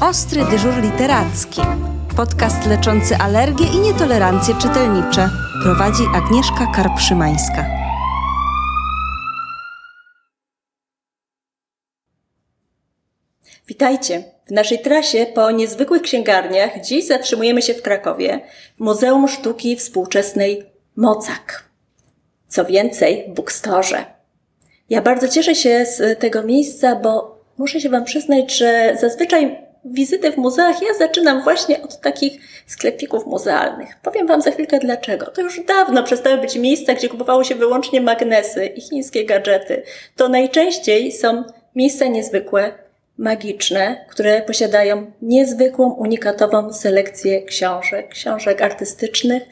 Ostry dyżur literacki. Podcast leczący alergie i nietolerancje czytelnicze. Prowadzi Agnieszka Karpszymańska. Witajcie! W naszej trasie po niezwykłych księgarniach dziś zatrzymujemy się w Krakowie, w Muzeum Sztuki Współczesnej Mocak. Co więcej, w Bookstore. Ja bardzo cieszę się z tego miejsca, bo muszę się Wam przyznać, że zazwyczaj wizyty w muzeach ja zaczynam właśnie od takich sklepików muzealnych. Powiem Wam za chwilkę dlaczego. To już dawno przestały być miejsca, gdzie kupowało się wyłącznie magnesy i chińskie gadżety. To najczęściej są miejsca niezwykłe, magiczne, które posiadają niezwykłą, unikatową selekcję książek, książek artystycznych,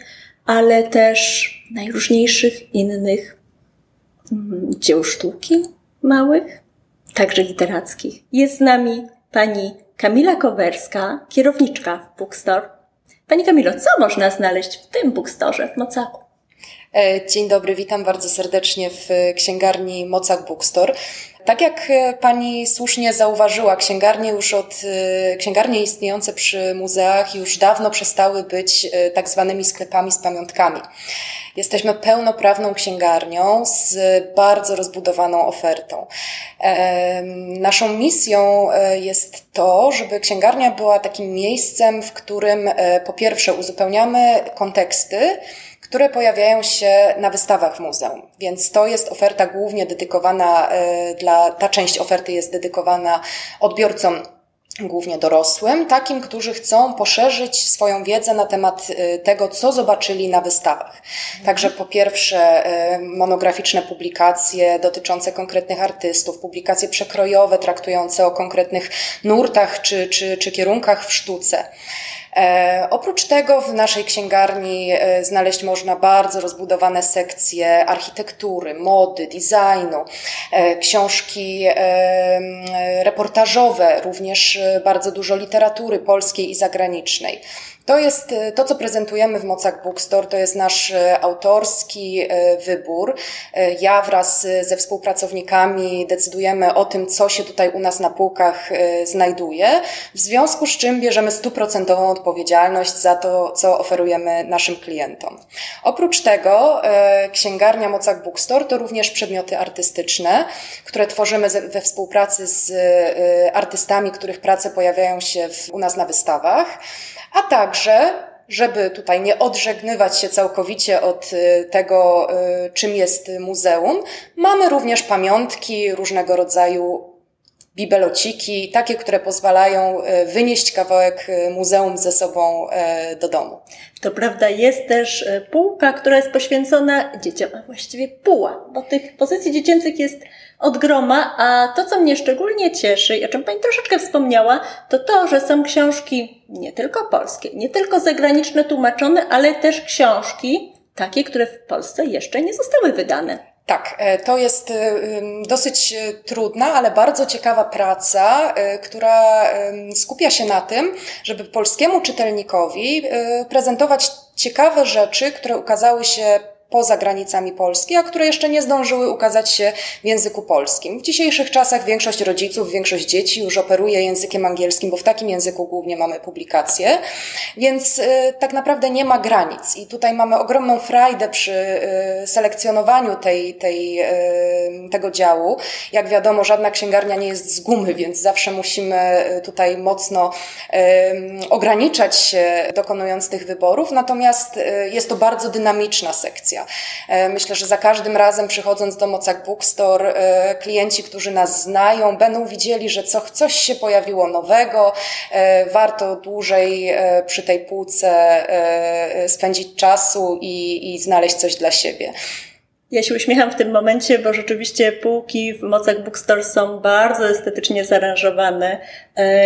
ale też najróżniejszych innych mm, dzieł sztuki małych, także literackich. Jest z nami pani Kamila Kowerska, kierowniczka w Bookstore. Pani Kamilo, co można znaleźć w tym bookstore w Mocaku? E, dzień dobry, witam bardzo serdecznie w księgarni Mocak Bookstore. Tak jak e, pani słusznie zauważyła, księgarnie już od, e, księgarnie istniejące przy muzeach już dawno przestały być tak zwanymi sklepami z pamiątkami. Jesteśmy pełnoprawną księgarnią z bardzo rozbudowaną ofertą. Naszą misją jest to, żeby księgarnia była takim miejscem, w którym po pierwsze uzupełniamy konteksty, które pojawiają się na wystawach w muzeum. Więc to jest oferta głównie dedykowana e, dla, ta część oferty jest dedykowana odbiorcom głównie dorosłym, takim, którzy chcą poszerzyć swoją wiedzę na temat e, tego, co zobaczyli na wystawach. Także po pierwsze e, monograficzne publikacje dotyczące konkretnych artystów, publikacje przekrojowe traktujące o konkretnych nurtach czy, czy, czy kierunkach w sztuce. E, oprócz tego w naszej księgarni e, znaleźć można bardzo rozbudowane sekcje architektury, mody, designu, e, książki reportażowe, również bardzo dużo literatury polskiej i zagranicznej. To jest e, to, co prezentujemy w Mocak Bookstore, to jest nasz e, autorski e, wybór. Ja wraz ze współpracownikami decydujemy o tym, co się tutaj u nas na półkach znajduje, w związku z czym bierzemy stuprocentową odpowiedzialność za to, co oferujemy naszym klientom. Oprócz tego księgarnia Mocak Bookstore to również przedmioty artystyczne, które tworzymy we współpracy z artystami, których prace pojawiają się u nas na wystawach a także żeby tutaj nie odżegnywać się całkowicie od y, tego, y, czym jest muzeum, mamy również pamiątki różnego rodzaju bibelociki, takie, które pozwalają y, wynieść kawałek muzeum ze sobą do domu. To prawda, jest też półka, która jest poświęcona dzieciom, a właściwie puła, bo tych pozycji dziecięcych jest od groma, a to, co mnie szczególnie cieszy i o czym Pani troszeczkę wspomniała, to to, że są książki nie tylko polskie, nie tylko zagraniczne tłumaczone, ale też książki takie, które w Polsce jeszcze nie zostały wydane. Tak, e, to jest e, dosyć e, trudna, ale bardzo ciekawa praca, która skupia się na tym, żeby polskiemu czytelnikowi prezentować ciekawe rzeczy, które ukazały się poza granicami Polski, a które jeszcze nie zdążyły ukazać się w języku polskim. W dzisiejszych czasach większość rodziców, większość dzieci już operuje językiem angielskim, bo w takim języku głównie mamy publikacje, więc y, tak naprawdę nie ma granic. I tutaj mamy ogromną frajdę przy y, selekcjonowaniu tej, tej, y, tego działu. Jak wiadomo, żadna księgarnia nie jest z gumy, więc zawsze musimy tutaj mocno ograniczać się dokonując tych wyborów, natomiast jest to bardzo dynamiczna sekcja. E, myślę, że za każdym razem przychodząc do Mocak Bookstore, e, klienci, którzy nas znają, będą widzieli, że co, coś się pojawiło nowego, e, warto dłużej przy tej półce spędzić czasu i, i znaleźć coś dla siebie. Ja się uśmiecham w tym momencie, bo rzeczywiście półki w Mocach Bookstore są bardzo estetycznie zaaranżowane.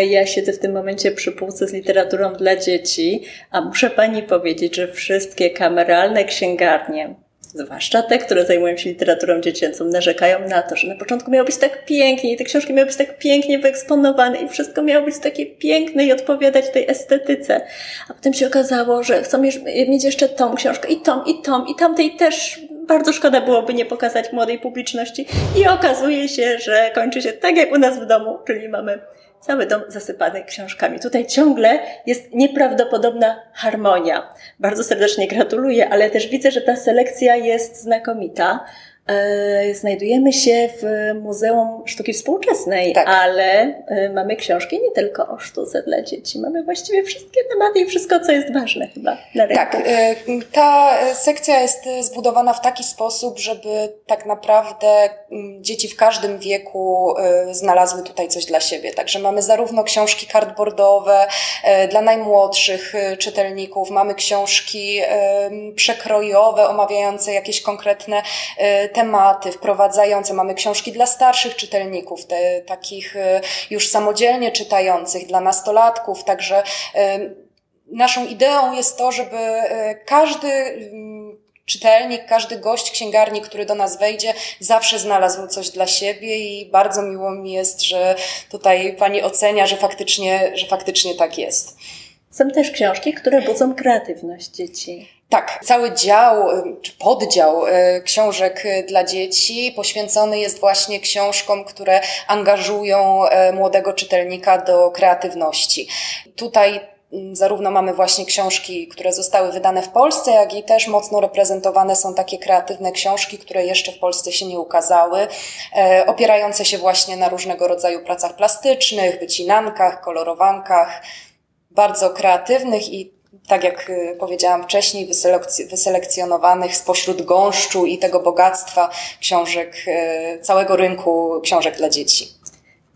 Ja siedzę w tym momencie przy półce z literaturą dla dzieci, a muszę Pani powiedzieć, że wszystkie kameralne księgarnie, zwłaszcza te, które zajmują się literaturą dziecięcą, narzekają na to, że na początku miało być tak pięknie i te książki miały być tak pięknie wyeksponowane i wszystko miało być takie piękne i odpowiadać tej estetyce. A potem się okazało, że chcą mieć jeszcze tą książkę i tą, i tą, i tamtej też bardzo szkoda byłoby nie pokazać młodej publiczności i okazuje się, że kończy się tak jak u nas w domu, czyli mamy cały dom zasypany książkami. Tutaj ciągle jest nieprawdopodobna harmonia. Bardzo serdecznie gratuluję, ale też widzę, że ta selekcja jest znakomita. E, znajdujemy się w Muzeum Sztuki Współczesnej, Tak. ale e, mamy książki nie tylko o sztuce dla dzieci. Mamy właściwie wszystkie tematy i wszystko, co jest ważne chyba dla rynku. Tak, y, ta sekcja jest zbudowana w taki sposób, żeby tak naprawdę mm, dzieci w każdym wieku znalazły tutaj coś dla siebie. Także mamy zarówno książki cardboardowe dla najmłodszych czytelników, mamy książki przekrojowe omawiające jakieś konkretne y, tematy, wprowadzające, mamy książki dla starszych czytelników, te, takich y, już samodzielnie czytających, dla nastolatków, także y, Naszą ideą jest to, żeby e, każdy czytelnik, każdy gość księgarni, który do nas wejdzie, zawsze znalazł coś dla siebie i bardzo miło mi jest, że tutaj pani ocenia, że faktycznie, że faktycznie tak jest. Są też książki, które budzą kreatywność dzieci. Tak, cały dział, czy poddział y, książek y, dla dzieci poświęcony jest właśnie książkom, które angażują y, młodego czytelnika do kreatywności. Tutaj zarówno mamy właśnie książki, które zostały wydane w Polsce, jak i też mocno reprezentowane są takie kreatywne książki, które jeszcze w Polsce się nie ukazały, e, opierające się właśnie na różnego rodzaju pracach plastycznych, wycinankach, kolorowankach, bardzo kreatywnych i tak jak y, powiedziałam wcześniej, wyselekc- wyselekcjonowanych spośród gąszczu i tego bogactwa książek, y, całego rynku książek dla dzieci.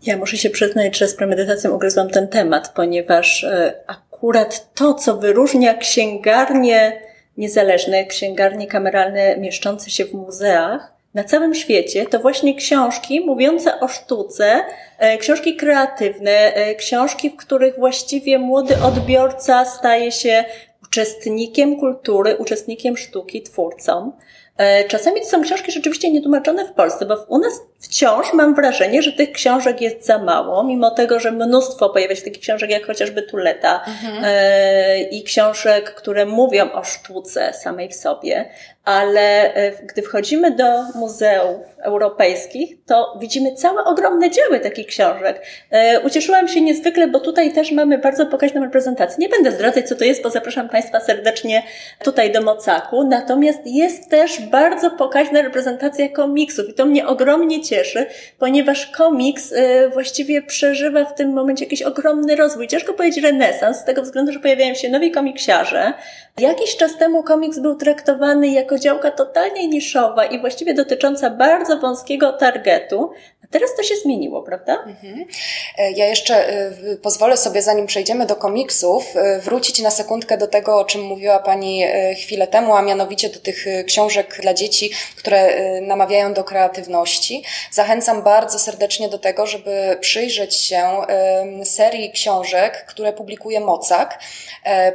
Ja muszę się przyznać, że z premedytacją ugryzłam ten temat, ponieważ e, akurat to, co wyróżnia księgarnie niezależne, księgarnie kameralne mieszczące się w muzeach na całym świecie, to właśnie książki mówiące o sztuce, e, książki kreatywne, e, książki, w których właściwie młody odbiorca staje się uczestnikiem kultury, uczestnikiem sztuki, twórcą. E, Czasami to są książki rzeczywiście nietłumaczone w Polsce, bo u nas wciąż mam wrażenie, że tych książek jest za mało, mimo tego, że mnóstwo pojawia się takich książek jak chociażby Tuleta e, i książek, które mówią o sztuce samej w sobie, ale e, gdy wchodzimy do muzeów europejskich, to widzimy całe ogromne działy takich książek. E, Ucieszyłam się niezwykle, bo tutaj też mamy bardzo pokaźną reprezentację. Nie będę zdradzać, co to jest, bo zapraszam Państwa serdecznie tutaj do Mocaku. Natomiast jest też bardzo pokaźna reprezentacja komiksów i to mnie ogromnie cieszy, ponieważ komiks e, właściwie przeżywa w tym momencie jakiś ogromny rozwój. Ciężko powiedzieć renesans, z tego względu, że pojawiają się nowi komiksiarze. Jakiś czas temu komiks był traktowany jako działka totalnie niszowa i właściwie dotycząca bardzo wąskiego targetu, a teraz to się zmieniło, prawda? E, Ja jeszcze e, pozwolę sobie, zanim przejdziemy do komiksów, e, wrócić na sekundkę do tego, o czym mówiła Pani chwilę temu, a mianowicie do tych książek dla dzieci, które namawiają do kreatywności. Zachęcam bardzo serdecznie do tego, żeby przyjrzeć się serii książek, które publikuje Mocak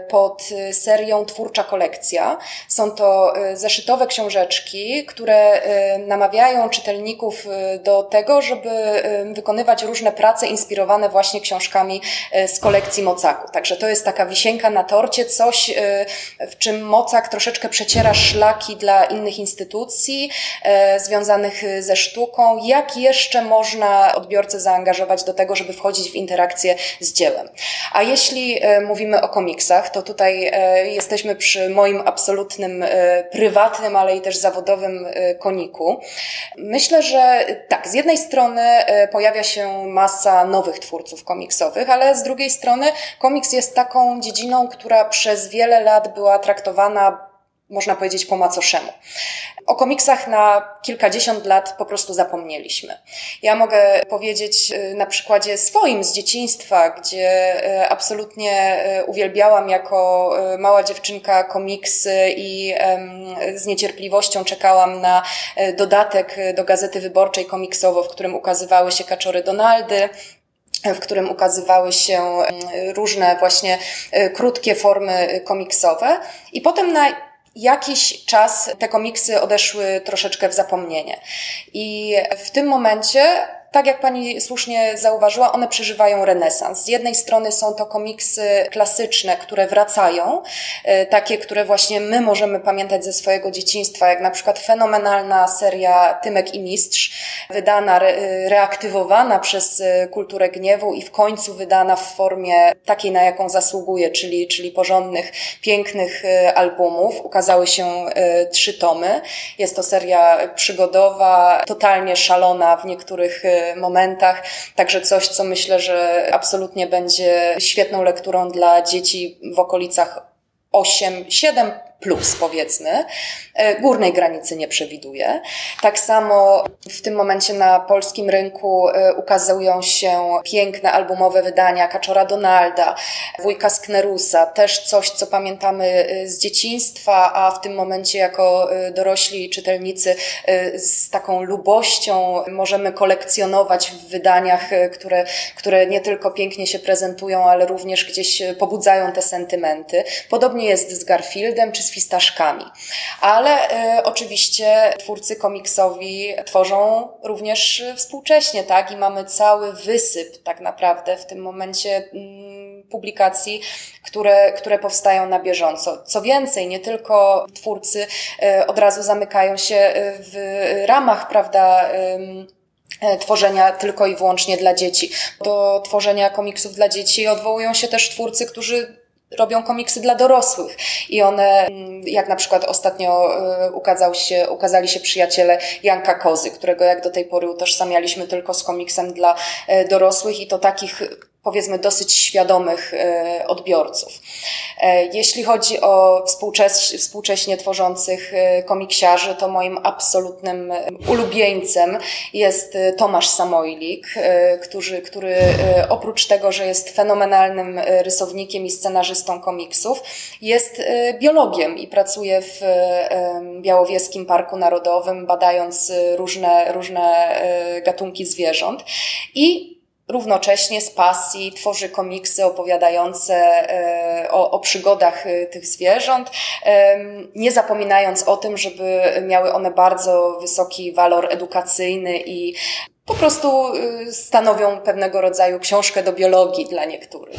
pod serią Twórcza Kolekcja. Są to e, zeszytowe książeczki, które e, namawiają czytelników e, do tego, żeby e, wykonywać różne prace inspirowane właśnie książkami z kolekcji Mocaku. Także to jest taka wisienka na torcie, coś, w czym Mocak troszeczkę przeciera szlaki dla innych instytucji związanych ze sztuką. Jak jeszcze można odbiorcę zaangażować do tego, żeby wchodzić w interakcję z dziełem? A jeśli mówimy o komiksach, to tutaj jesteśmy przy moim absolutnym e, prywatnym, ale i też zawodowym e, koniku. Myślę, że tak, z jednej strony e, pojawia się masa nowych twórców komiksowych, ale z drugiej strony komiks jest taką dziedziną, która przez wiele lat była traktowana można powiedzieć po macoszemu. O komiksach na kilkadziesiąt lat po prostu zapomnieliśmy. Ja mogę powiedzieć y, na przykładzie swoim z dzieciństwa, gdzie y, absolutnie y, uwielbiałam jako mała dziewczynka komiksy i z niecierpliwością czekałam na dodatek do Gazety Wyborczej komiksowo, w którym ukazywały się kaczory Donaldy, w którym ukazywały się różne właśnie krótkie formy komiksowe. I potem na jakiś czas te komiksy odeszły troszeczkę w zapomnienie. I w tym momencie tak jak pani słusznie zauważyła, one przeżywają renesans. Z jednej strony są to komiksy klasyczne, które wracają, e, takie, które właśnie my możemy pamiętać ze swojego dzieciństwa, jak na przykład fenomenalna seria Tymek i Mistrz, wydana, reaktywowana przez e, kulturę gniewu i w końcu wydana w formie takiej, na jaką zasługuje, czyli, czyli porządnych, pięknych e, albumów. Ukazały się trzy tomy. Jest to seria przygodowa, totalnie szalona w niektórych momentach, także coś, co myślę, że absolutnie będzie świetną lekturą dla dzieci w okolicach 8, 7 plus powiedzmy. E, górnej granicy nie przewiduje. Tak samo w tym momencie na polskim rynku e, ukazują się piękne albumowe wydania Kaczora Donalda, Wujka Sknerusa, też coś, co pamiętamy e, z dzieciństwa, a w tym momencie jako dorośli czytelnicy z taką lubością możemy kolekcjonować w wydaniach, które, które nie tylko pięknie się prezentują, ale również gdzieś pobudzają te sentymenty. Podobnie jest z Garfieldem czy z fistaszkami. Ale y, oczywiście twórcy komiksowi tworzą również współcześnie, tak? I mamy cały wysyp tak naprawdę w tym momencie y, publikacji, które, które powstają na bieżąco. Co więcej, nie tylko twórcy y, od razu zamykają się w ramach, prawda, tworzenia tylko i wyłącznie dla dzieci. Do tworzenia komiksów dla dzieci odwołują się też twórcy, którzy robią komiksy dla dorosłych. I one, mm, jak na przykład ostatnio y, ukazał się, ukazali się przyjaciele Janka Kozy, którego jak do tej pory utożsamialiśmy tylko z komiksem dla y, dorosłych i to takich powiedzmy dosyć świadomych e, odbiorców. E, jeśli chodzi o współczes współcześnie tworzących e, komiksiarzy, to moim absolutnym ulubieńcem jest Tomasz Samojlik, który, który oprócz tego, że jest fenomenalnym rysownikiem i scenarzystą komiksów, jest biologiem i pracuje w Białowieskim Parku Narodowym, badając różne, różne gatunki zwierząt. I równocześnie z pasji tworzy komiksy opowiadające e, o, o przygodach e, tych zwierząt, nie zapominając o tym, żeby miały one bardzo wysoki walor edukacyjny i po prostu e, stanowią pewnego rodzaju książkę do biologii dla niektórych.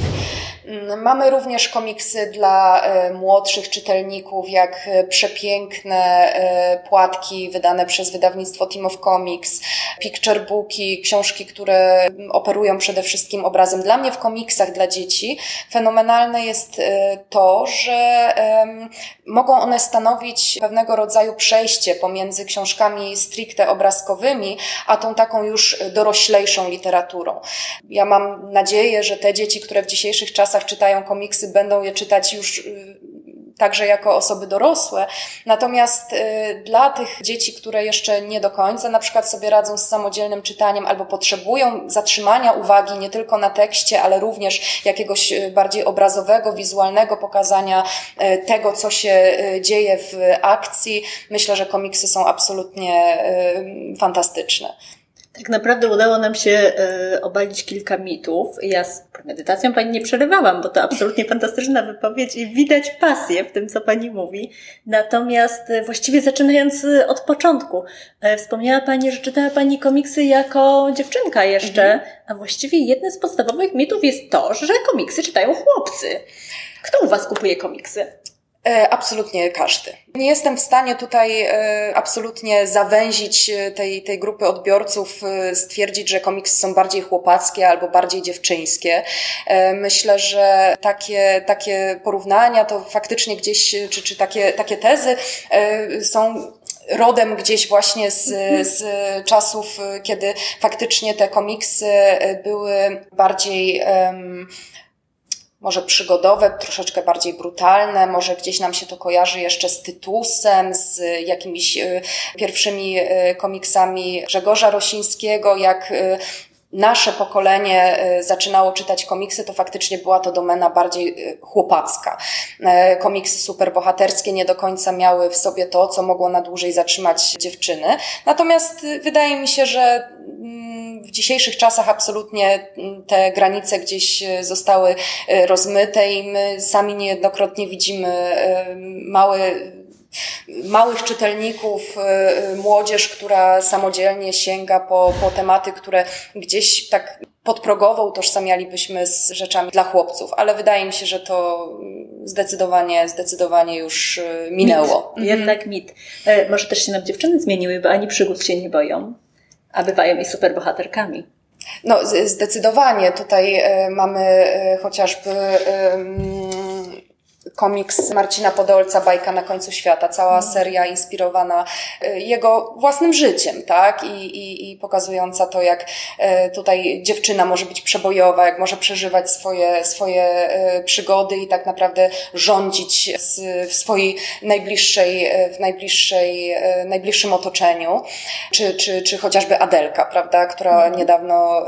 Mm, mamy również komiksy dla e, młodszych czytelników, jak e, przepiękne e, płatki wydane przez wydawnictwo Team of Comics, picture booki, książki, które operują przede wszystkim obrazem. Dla mnie w komiksach dla dzieci fenomenalne jest to, że mogą one stanowić pewnego rodzaju przejście pomiędzy książkami stricte obrazkowymi, a tą taką już doroślejszą literaturą. Ja mam nadzieję, że te dzieci, które w dzisiejszych czasach czasach czytają komiksy, będą je czytać już y, także jako osoby dorosłe. Natomiast y, dla tych dzieci, które jeszcze nie do końca na przykład sobie radzą z samodzielnym czytaniem albo potrzebują zatrzymania uwagi nie tylko na tekście, ale również jakiegoś y, bardziej obrazowego, wizualnego pokazania tego, co się dzieje w akcji, myślę, że komiksy są absolutnie fantastyczne. Tak naprawdę udało nam się y, obalić kilka mitów. Ja z premedytacją Pani nie przerywałam, bo to absolutnie fantastyczna wypowiedź i widać pasję w tym, co Pani mówi. Natomiast y, właściwie zaczynając od początku, wspomniała Pani, że czytała Pani komiksy jako dziewczynka jeszcze, mhm. a właściwie jednym z podstawowych mitów jest to, że komiksy czytają chłopcy. Kto u Was kupuje komiksy? E, absolutnie każdy. Nie jestem w stanie tutaj e, absolutnie zawęzić e, tej, tej grupy odbiorców, stwierdzić, że komiksy są bardziej chłopackie albo bardziej dziewczyńskie. Myślę, że takie, takie porównania to faktycznie gdzieś, czy, czy takie, takie tezy są rodem gdzieś właśnie z, z czasów, kiedy faktycznie te komiksy były bardziej um, może przygodowe, troszeczkę bardziej brutalne, może gdzieś nam się to kojarzy jeszcze z Tytusem, z jakimiś y, pierwszymi y, komiksami Grzegorza Rosińskiego, jak y, nasze pokolenie zaczynało czytać komiksy, to faktycznie była to domena bardziej chłopacka. Komiksy superbohaterskie nie do końca miały w sobie to, co mogło na dłużej zatrzymać dziewczyny. Natomiast wydaje mi się, że w dzisiejszych czasach absolutnie mm, te granice gdzieś e, zostały e, rozmyte i my sami niejednokrotnie widzimy e, małe małych czytelników, młodzież, która samodzielnie sięga po, po tematy, które gdzieś tak podprogowo utożsamialibyśmy z rzeczami dla chłopców, ale wydaje mi się, że to zdecydowanie, zdecydowanie już minęło. Mit. Jednak mit. Może też się nam dziewczyny zmieniły, bo ani przygód się nie boją, a bywają i superbohaterkami. No, zdecydowanie. Tutaj e, mamy e, chociażby komiks Marcina Podolca, Bajka na końcu świata, cała mhm. seria inspirowana e, jego własnym życiem, tak? I, i, i pokazująca to, jak tutaj dziewczyna może być przebojowa, jak może przeżywać swoje, swoje przygody i tak naprawdę rządzić w swojej najbliższej, w najbliższej, najbliższym otoczeniu, czy, czy, czy chociażby Adelka, prawda? Która mhm. niedawno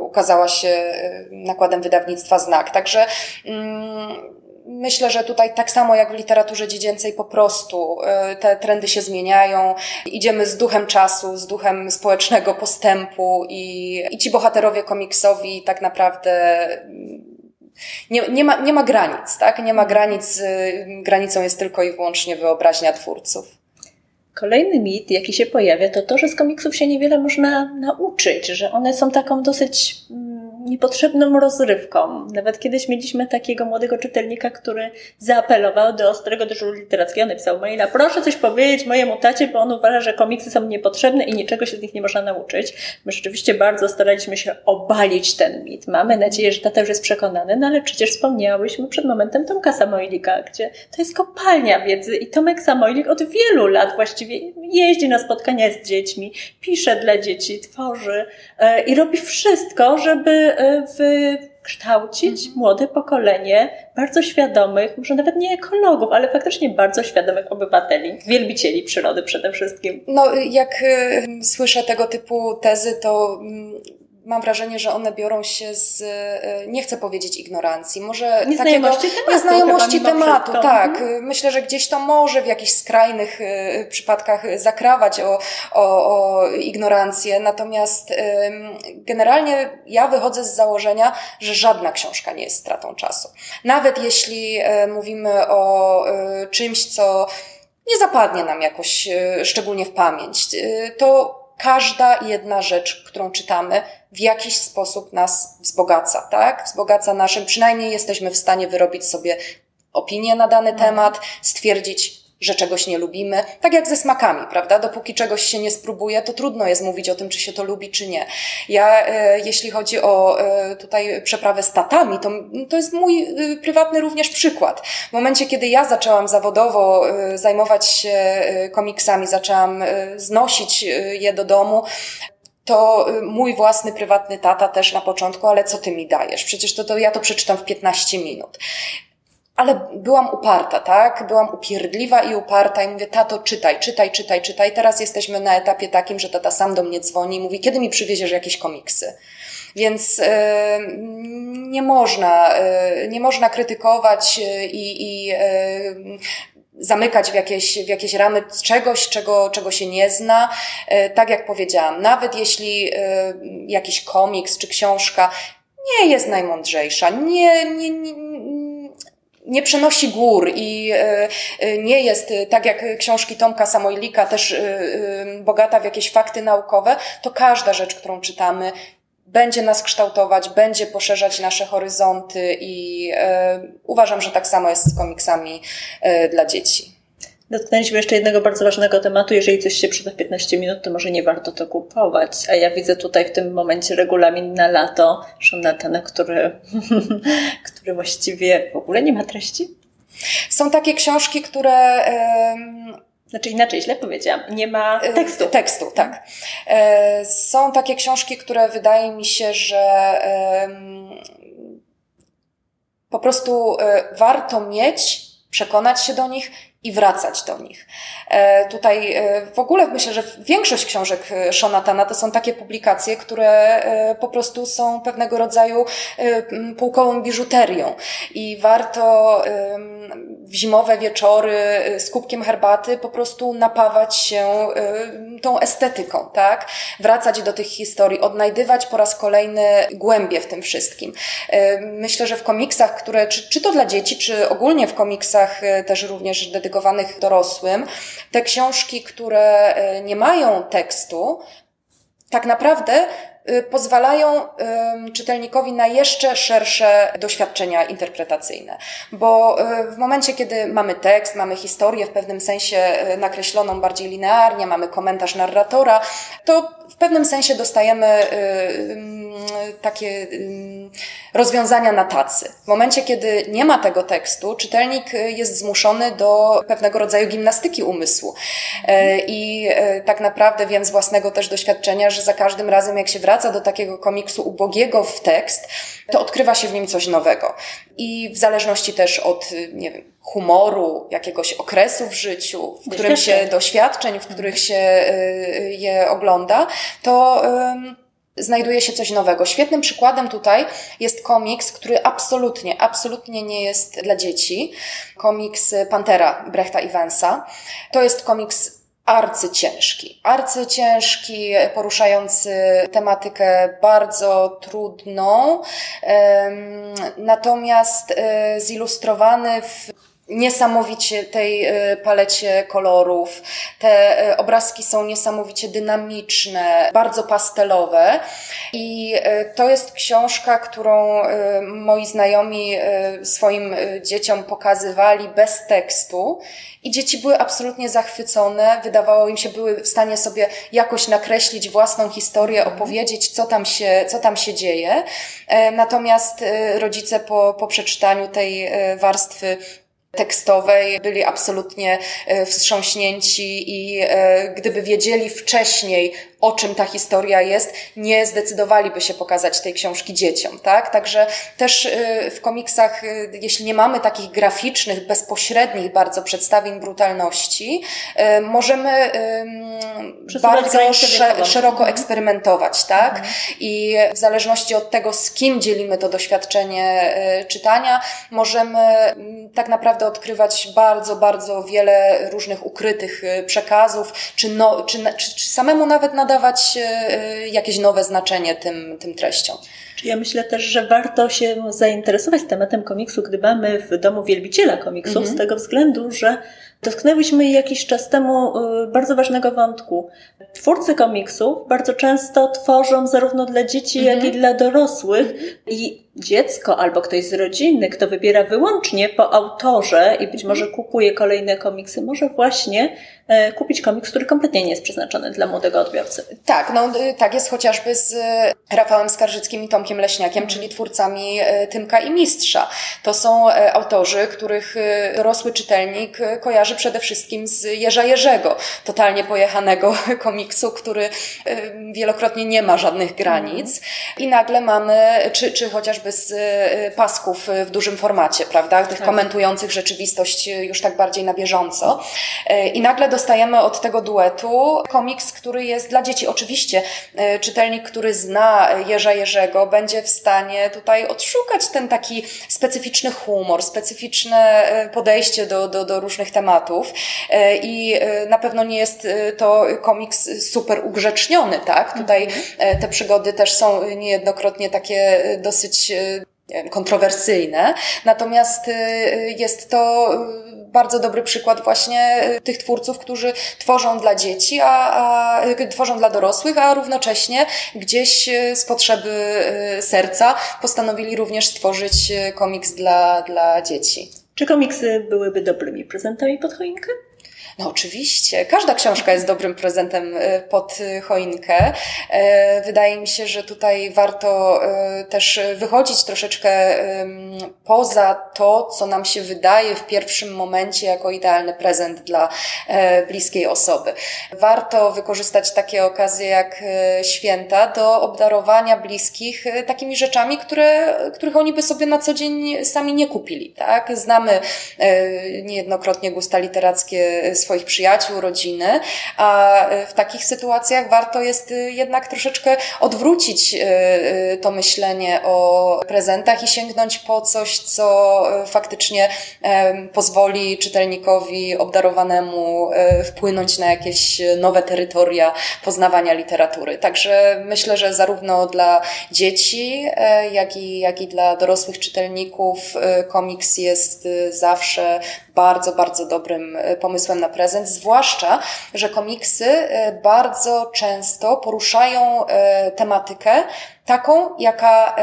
ukazała się nakładem wydawnictwa Znak. Także mm, Myślę, że tutaj tak samo jak w literaturze dziecięcej po prostu y, te trendy się zmieniają. Idziemy z duchem czasu, z duchem społecznego postępu i, i ci bohaterowie komiksowi tak naprawdę mm, nie, nie, ma, nie ma granic, tak? Nie ma granic, granicą jest tylko i wyłącznie wyobraźnia twórców. Kolejny mit, jaki się pojawia, to to, że z komiksów się niewiele można nauczyć, że one są taką dosyć mm, niepotrzebną rozrywką. Nawet kiedyś mieliśmy takiego młodego czytelnika, który zaapelował do ostrego dyżuru literackiego, napisał maila, proszę coś powiedzieć mojemu tacie, bo on uważa, że komiksy są niepotrzebne i niczego się z nich nie można nauczyć. My rzeczywiście bardzo staraliśmy się obalić ten mit. Mamy nadzieję, że tata już jest przekonany, no ale przecież wspomniałyśmy przed momentem Tomka Samojlika, gdzie to jest kopalnia wiedzy i Tomek Samojlik od wielu lat właściwie jeździ na spotkania z dziećmi, pisze dla dzieci, tworzy e, i robi wszystko, żeby wykształcić mhm. młode pokolenie bardzo świadomych, może nawet nie ekologów, ale faktycznie bardzo świadomych obywateli, wielbicieli przyrody przede wszystkim. No, jak y, słyszę tego typu tezy, to y, mam wrażenie, że one biorą się z, e, nie chcę powiedzieć ignorancji, może nieznajomości takiego, tematu, nieznajomości tematu tak. Mhm. Myślę, że gdzieś to może w jakichś skrajnych e, przypadkach zakrawać o, o, o ignorancję, natomiast generalnie ja wychodzę z założenia, że żadna książka nie jest stratą czasu. Nawet jeśli e, mówimy o czymś, co nie zapadnie nam jakoś szczególnie w pamięć, to każda jedna rzecz, którą czytamy, w jakiś sposób nas wzbogaca, tak? Wzbogaca naszym, przynajmniej jesteśmy w stanie wyrobić sobie opinię na dany mhm. temat, stwierdzić, że czegoś nie lubimy. Tak jak ze smakami, prawda? Dopóki czegoś się nie spróbuje, to trudno jest mówić o tym, czy się to lubi, czy nie. Ja, e, jeśli chodzi o e, tutaj przeprawę z tatami, to, to jest mój e, prywatny również przykład. W momencie, kiedy ja zaczęłam zawodowo zajmować się komiksami, zaczęłam znosić je do domu, to mój własny prywatny tata też na początku, ale co ty mi dajesz? Przecież to, to ja to przeczytam w 15 minut. Ale byłam uparta, tak? Byłam upierdliwa i uparta i mówię, tato, czytaj, czytaj, czytaj, czytaj. Teraz jesteśmy na etapie takim, że tata sam do mnie dzwoni i mówi, kiedy mi przywieziesz jakieś komiksy? Więc yy, nie można, yy, nie można krytykować i, i yy, zamykać w jakieś, w jakieś ramy czegoś, czego, czego się nie zna. Tak jak powiedziałam, nawet jeśli jakiś komiks czy książka nie jest najmądrzejsza, nie, nie, nie nie przenosi gór i e, e, nie jest, e, tak jak książki Tomka Samojlika, też bogata w jakieś fakty naukowe, to każda rzecz, którą czytamy, będzie nas kształtować, będzie poszerzać nasze horyzonty i uważam, że tak samo jest z komiksami dla dzieci. Dotknęliśmy jeszcze jednego bardzo ważnego tematu. Jeżeli coś się przyda w 15 minut, to może nie warto to kupować. A ja widzę tutaj w tym momencie regulamin na lato Shonatana, który, który właściwie w ogóle nie ma treści. Są takie książki, które. Znaczy inaczej, źle powiedziałam, nie ma e, tekstu. Tekstu, tak. E, są takie książki, które wydaje mi się, że po prostu e, warto mieć, przekonać się do nich i wracać do nich. E, tutaj e, w ogóle myślę, że większość książek e, Shonatana to są takie publikacje, które po prostu są pewnego rodzaju pułkową biżuterią i warto w zimowe wieczory z kubkiem herbaty po prostu napawać się tą estetyką, tak? Wracać do tych historii, odnajdywać po raz kolejny głębie w tym wszystkim. Myślę, że w komiksach, które, czy, czy to dla dzieci, czy ogólnie w komiksach też również dedykowanych dedykowanych dorosłym. Te książki, które nie mają tekstu, tak naprawdę Y, pozwalają czytelnikowi na jeszcze szersze doświadczenia interpretacyjne. Bo y, w momencie, kiedy mamy tekst, mamy historię w pewnym sensie y, nakreśloną bardziej linearnie, mamy komentarz narratora, to w pewnym sensie dostajemy takie rozwiązania na tacy. W momencie, kiedy nie ma tego tekstu, czytelnik jest zmuszony do pewnego rodzaju gimnastyki umysłu. I tak naprawdę wiem z własnego też doświadczenia, że za każdym razem, jak się wraca do takiego komiksu ubogiego w tekst, to odkrywa się w nim coś nowego. I w zależności też od, nie wiem, humoru, jakiegoś okresu w życiu, w którym się doświadczeń, w których się y, je ogląda, to znajduje się coś nowego. Świetnym przykładem tutaj jest komiks, który absolutnie, absolutnie nie jest dla dzieci. Komiks Pantera Brechta Evansa. To jest komiks arcyciężki. Arcyciężki, poruszający tematykę bardzo trudną, natomiast e, zilustrowany w niesamowicie tej e, palecie kolorów. Te e, obrazki są niesamowicie dynamiczne, bardzo pastelowe i e, to jest książka, którą moi znajomi swoim dzieciom pokazywali bez tekstu i dzieci były absolutnie zachwycone. Wydawało im się, były w stanie sobie jakoś nakreślić własną historię, opowiedzieć, co tam się, co tam się dzieje. Natomiast rodzice po, po przeczytaniu tej warstwy tekstowej byli absolutnie e, wstrząśnięci i e, gdyby wiedzieli wcześniej, o czym ta historia jest, nie zdecydowaliby się pokazać tej książki dzieciom, tak? Także też y, w komiksach, y, jeśli nie mamy takich graficznych, bezpośrednich bardzo przedstawień brutalności, y, możemy bardzo szeroko mhm. eksperymentować, tak? Mhm. I w zależności od tego, z kim dzielimy to doświadczenie czytania, możemy mm, tak naprawdę odkrywać bardzo, bardzo wiele różnych ukrytych przekazów, czy, no, czy, czy, czy samemu nawet nadawać nadawać e, e, jakieś nowe znaczenie tym, tym treściom. Ja myślę też, że warto się zainteresować tematem komiksu, gdy mamy w domu wielbiciela komiksów, mhm. z tego względu, że dotknęłyśmy jakiś czas temu e, bardzo ważnego wątku. Twórcy komiksów bardzo często tworzą zarówno dla dzieci, mhm. jak i dla dorosłych i dziecko albo ktoś z rodziny, kto wybiera wyłącznie po autorze i być może kupuje kolejne komiksy, może właśnie e, kupić komiks, który kompletnie nie jest przeznaczony dla młodego odbiorcy. Tak, no y, tak jest chociażby z Rafałem Skarżyckim i Tomkiem Leśniakiem, mm. czyli twórcami e, Tymka i Mistrza. To są e, autorzy, których dorosły czytelnik kojarzy przede wszystkim z Jerza Jerzego, totalnie pojechanego komiksu, który wielokrotnie nie ma żadnych granic. Mm. I nagle mamy, czy, czy chociażby z y, pasków w dużym formacie, prawda? Tych tak. komentujących rzeczywistość już tak bardziej na bieżąco. I nagle dostajemy od tego duetu komiks, który jest dla dzieci. Oczywiście czytelnik, który zna Jerza Jerzego, będzie w stanie tutaj odszukać ten taki specyficzny humor, specyficzne podejście do, do, do różnych tematów. I na pewno nie jest to komiks super ugrzeczniony, tak? Tutaj mhm. te przygody też są niejednokrotnie takie dosyć kontrowersyjne. Natomiast y, jest to bardzo dobry przykład właśnie tych twórców, którzy tworzą dla dzieci, a, a tworzą dla dorosłych, a równocześnie gdzieś z potrzeby y, serca postanowili również stworzyć komiks dla, dla dzieci. Czy komiksy byłyby dobrymi prezentami pod choinkę? No oczywiście, każda książka jest dobrym prezentem e, pod choinkę. E, wydaje mi się, że tutaj warto też wychodzić troszeczkę poza to, co nam się wydaje w pierwszym momencie jako idealny prezent dla bliskiej osoby. Warto wykorzystać takie okazje jak święta do obdarowania bliskich takimi rzeczami, które, których oni by sobie na co dzień sami nie kupili. Tak? Znamy niejednokrotnie gusta literackie swoich przyjaciół, rodziny, a w takich sytuacjach warto jest jednak troszeczkę odwrócić to myślenie o prezentach i sięgnąć po coś, co faktycznie pozwoli czytelnikowi obdarowanemu wpłynąć na jakieś nowe terytoria poznawania literatury. Także myślę, że zarówno dla dzieci, jak i, jak i dla dorosłych czytelników komiks jest zawsze bardzo, bardzo dobrym e, pomysłem na prezent, zwłaszcza, że komiksy e, bardzo często poruszają e, tematykę taką, jaka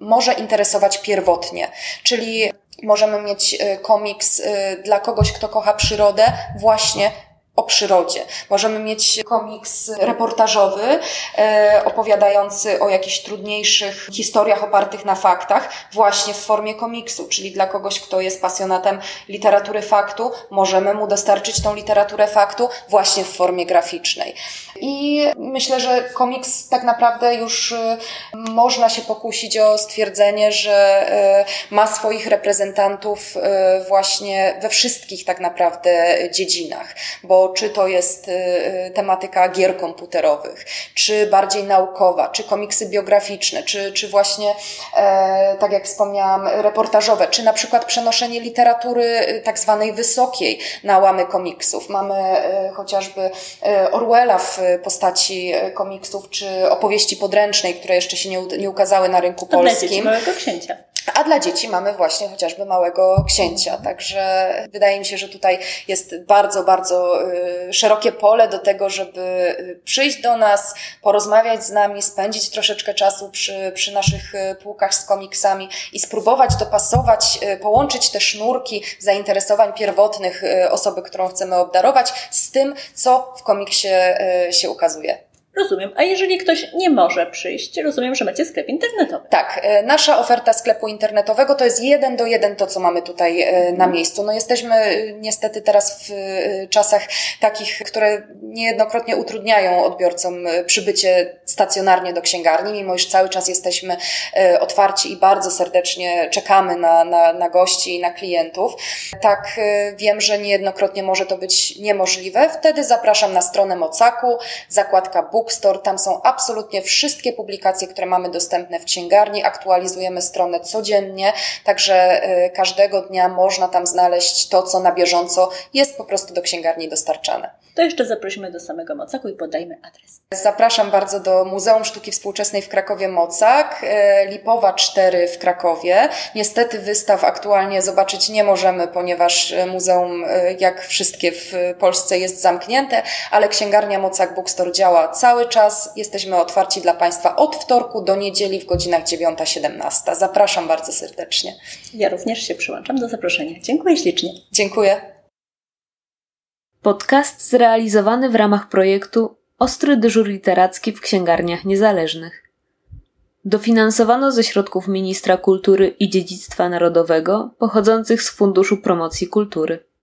może interesować pierwotnie, czyli możemy mieć komiks dla kogoś, kto kocha przyrodę, właśnie o przyrodzie. Możemy mieć komiks reportażowy, e, opowiadający o jakichś trudniejszych historiach opartych na faktach, właśnie w formie komiksu, czyli dla kogoś, kto jest pasjonatem literatury faktu, możemy mu dostarczyć tą literaturę faktu właśnie w formie graficznej. I myślę, że komiks tak naprawdę już e, można się pokusić o stwierdzenie, że e, ma swoich reprezentantów właśnie we wszystkich tak naprawdę dziedzinach, bo czy to jest y, y, tematyka gier komputerowych, czy bardziej naukowa, czy komiksy biograficzne, czy, czy właśnie, e, tak jak wspomniałam, reportażowe, czy na przykład przenoszenie literatury y, tak zwanej wysokiej na łamy komiksów. Mamy e, chociażby e, Orwella w postaci komiksów, czy opowieści podręcznej, które jeszcze się nie, nie ukazały na rynku polskim. Małego księcia. A dla dzieci mamy właśnie chociażby małego księcia. Także wydaje mi się, że tutaj jest bardzo, bardzo y, szerokie pole do tego, żeby y, przyjść do nas, porozmawiać z nami, spędzić troszeczkę czasu przy, przy naszych y, półkach z komiksami i spróbować dopasować, połączyć te sznurki zainteresowań pierwotnych osoby, którą chcemy obdarować z tym, co w komiksie się ukazuje. Rozumiem. A jeżeli ktoś nie może przyjść, rozumiem, że macie sklep internetowy. Tak, e, nasza oferta sklepu internetowego to jest jeden do jeden to, co mamy tutaj e, na miejscu. No jesteśmy e, niestety teraz w czasach takich, które niejednokrotnie utrudniają odbiorcom przybycie stacjonarnie do księgarni, mimo iż cały czas jesteśmy otwarci i bardzo serdecznie czekamy na, na, na gości i na klientów. Tak wiem, że niejednokrotnie może to być niemożliwe. Wtedy zapraszam na stronę Mocaku, zakładka Book Bookstore. Tam są absolutnie wszystkie publikacje, które mamy dostępne w księgarni. Aktualizujemy stronę codziennie, także y, każdego dnia można tam znaleźć to, co na bieżąco jest po prostu do księgarni dostarczane. To jeszcze zaprosimy do samego Mocaku i podajmy adres. Zapraszam bardzo do Muzeum Sztuki Współczesnej w Krakowie Mocak, y, Lipowa 4 w Krakowie. Niestety wystaw aktualnie zobaczyć nie możemy, ponieważ y, muzeum, jak wszystkie w Polsce, jest zamknięte, ale księgarnia Mocak Bookstore działa cały cały czas jesteśmy otwarci dla Państwa od wtorku do niedzieli w godzinach 9-17. Zapraszam bardzo serdecznie. Ja również się przyłączam do zaproszenia. Dziękuję ślicznie. Dziękuję. Podcast zrealizowany w ramach projektu Ostry dyżur literacki w księgarniach niezależnych. Dofinansowano ze środków Ministra Kultury i Dziedzictwa Narodowego pochodzących z Funduszu Promocji Kultury.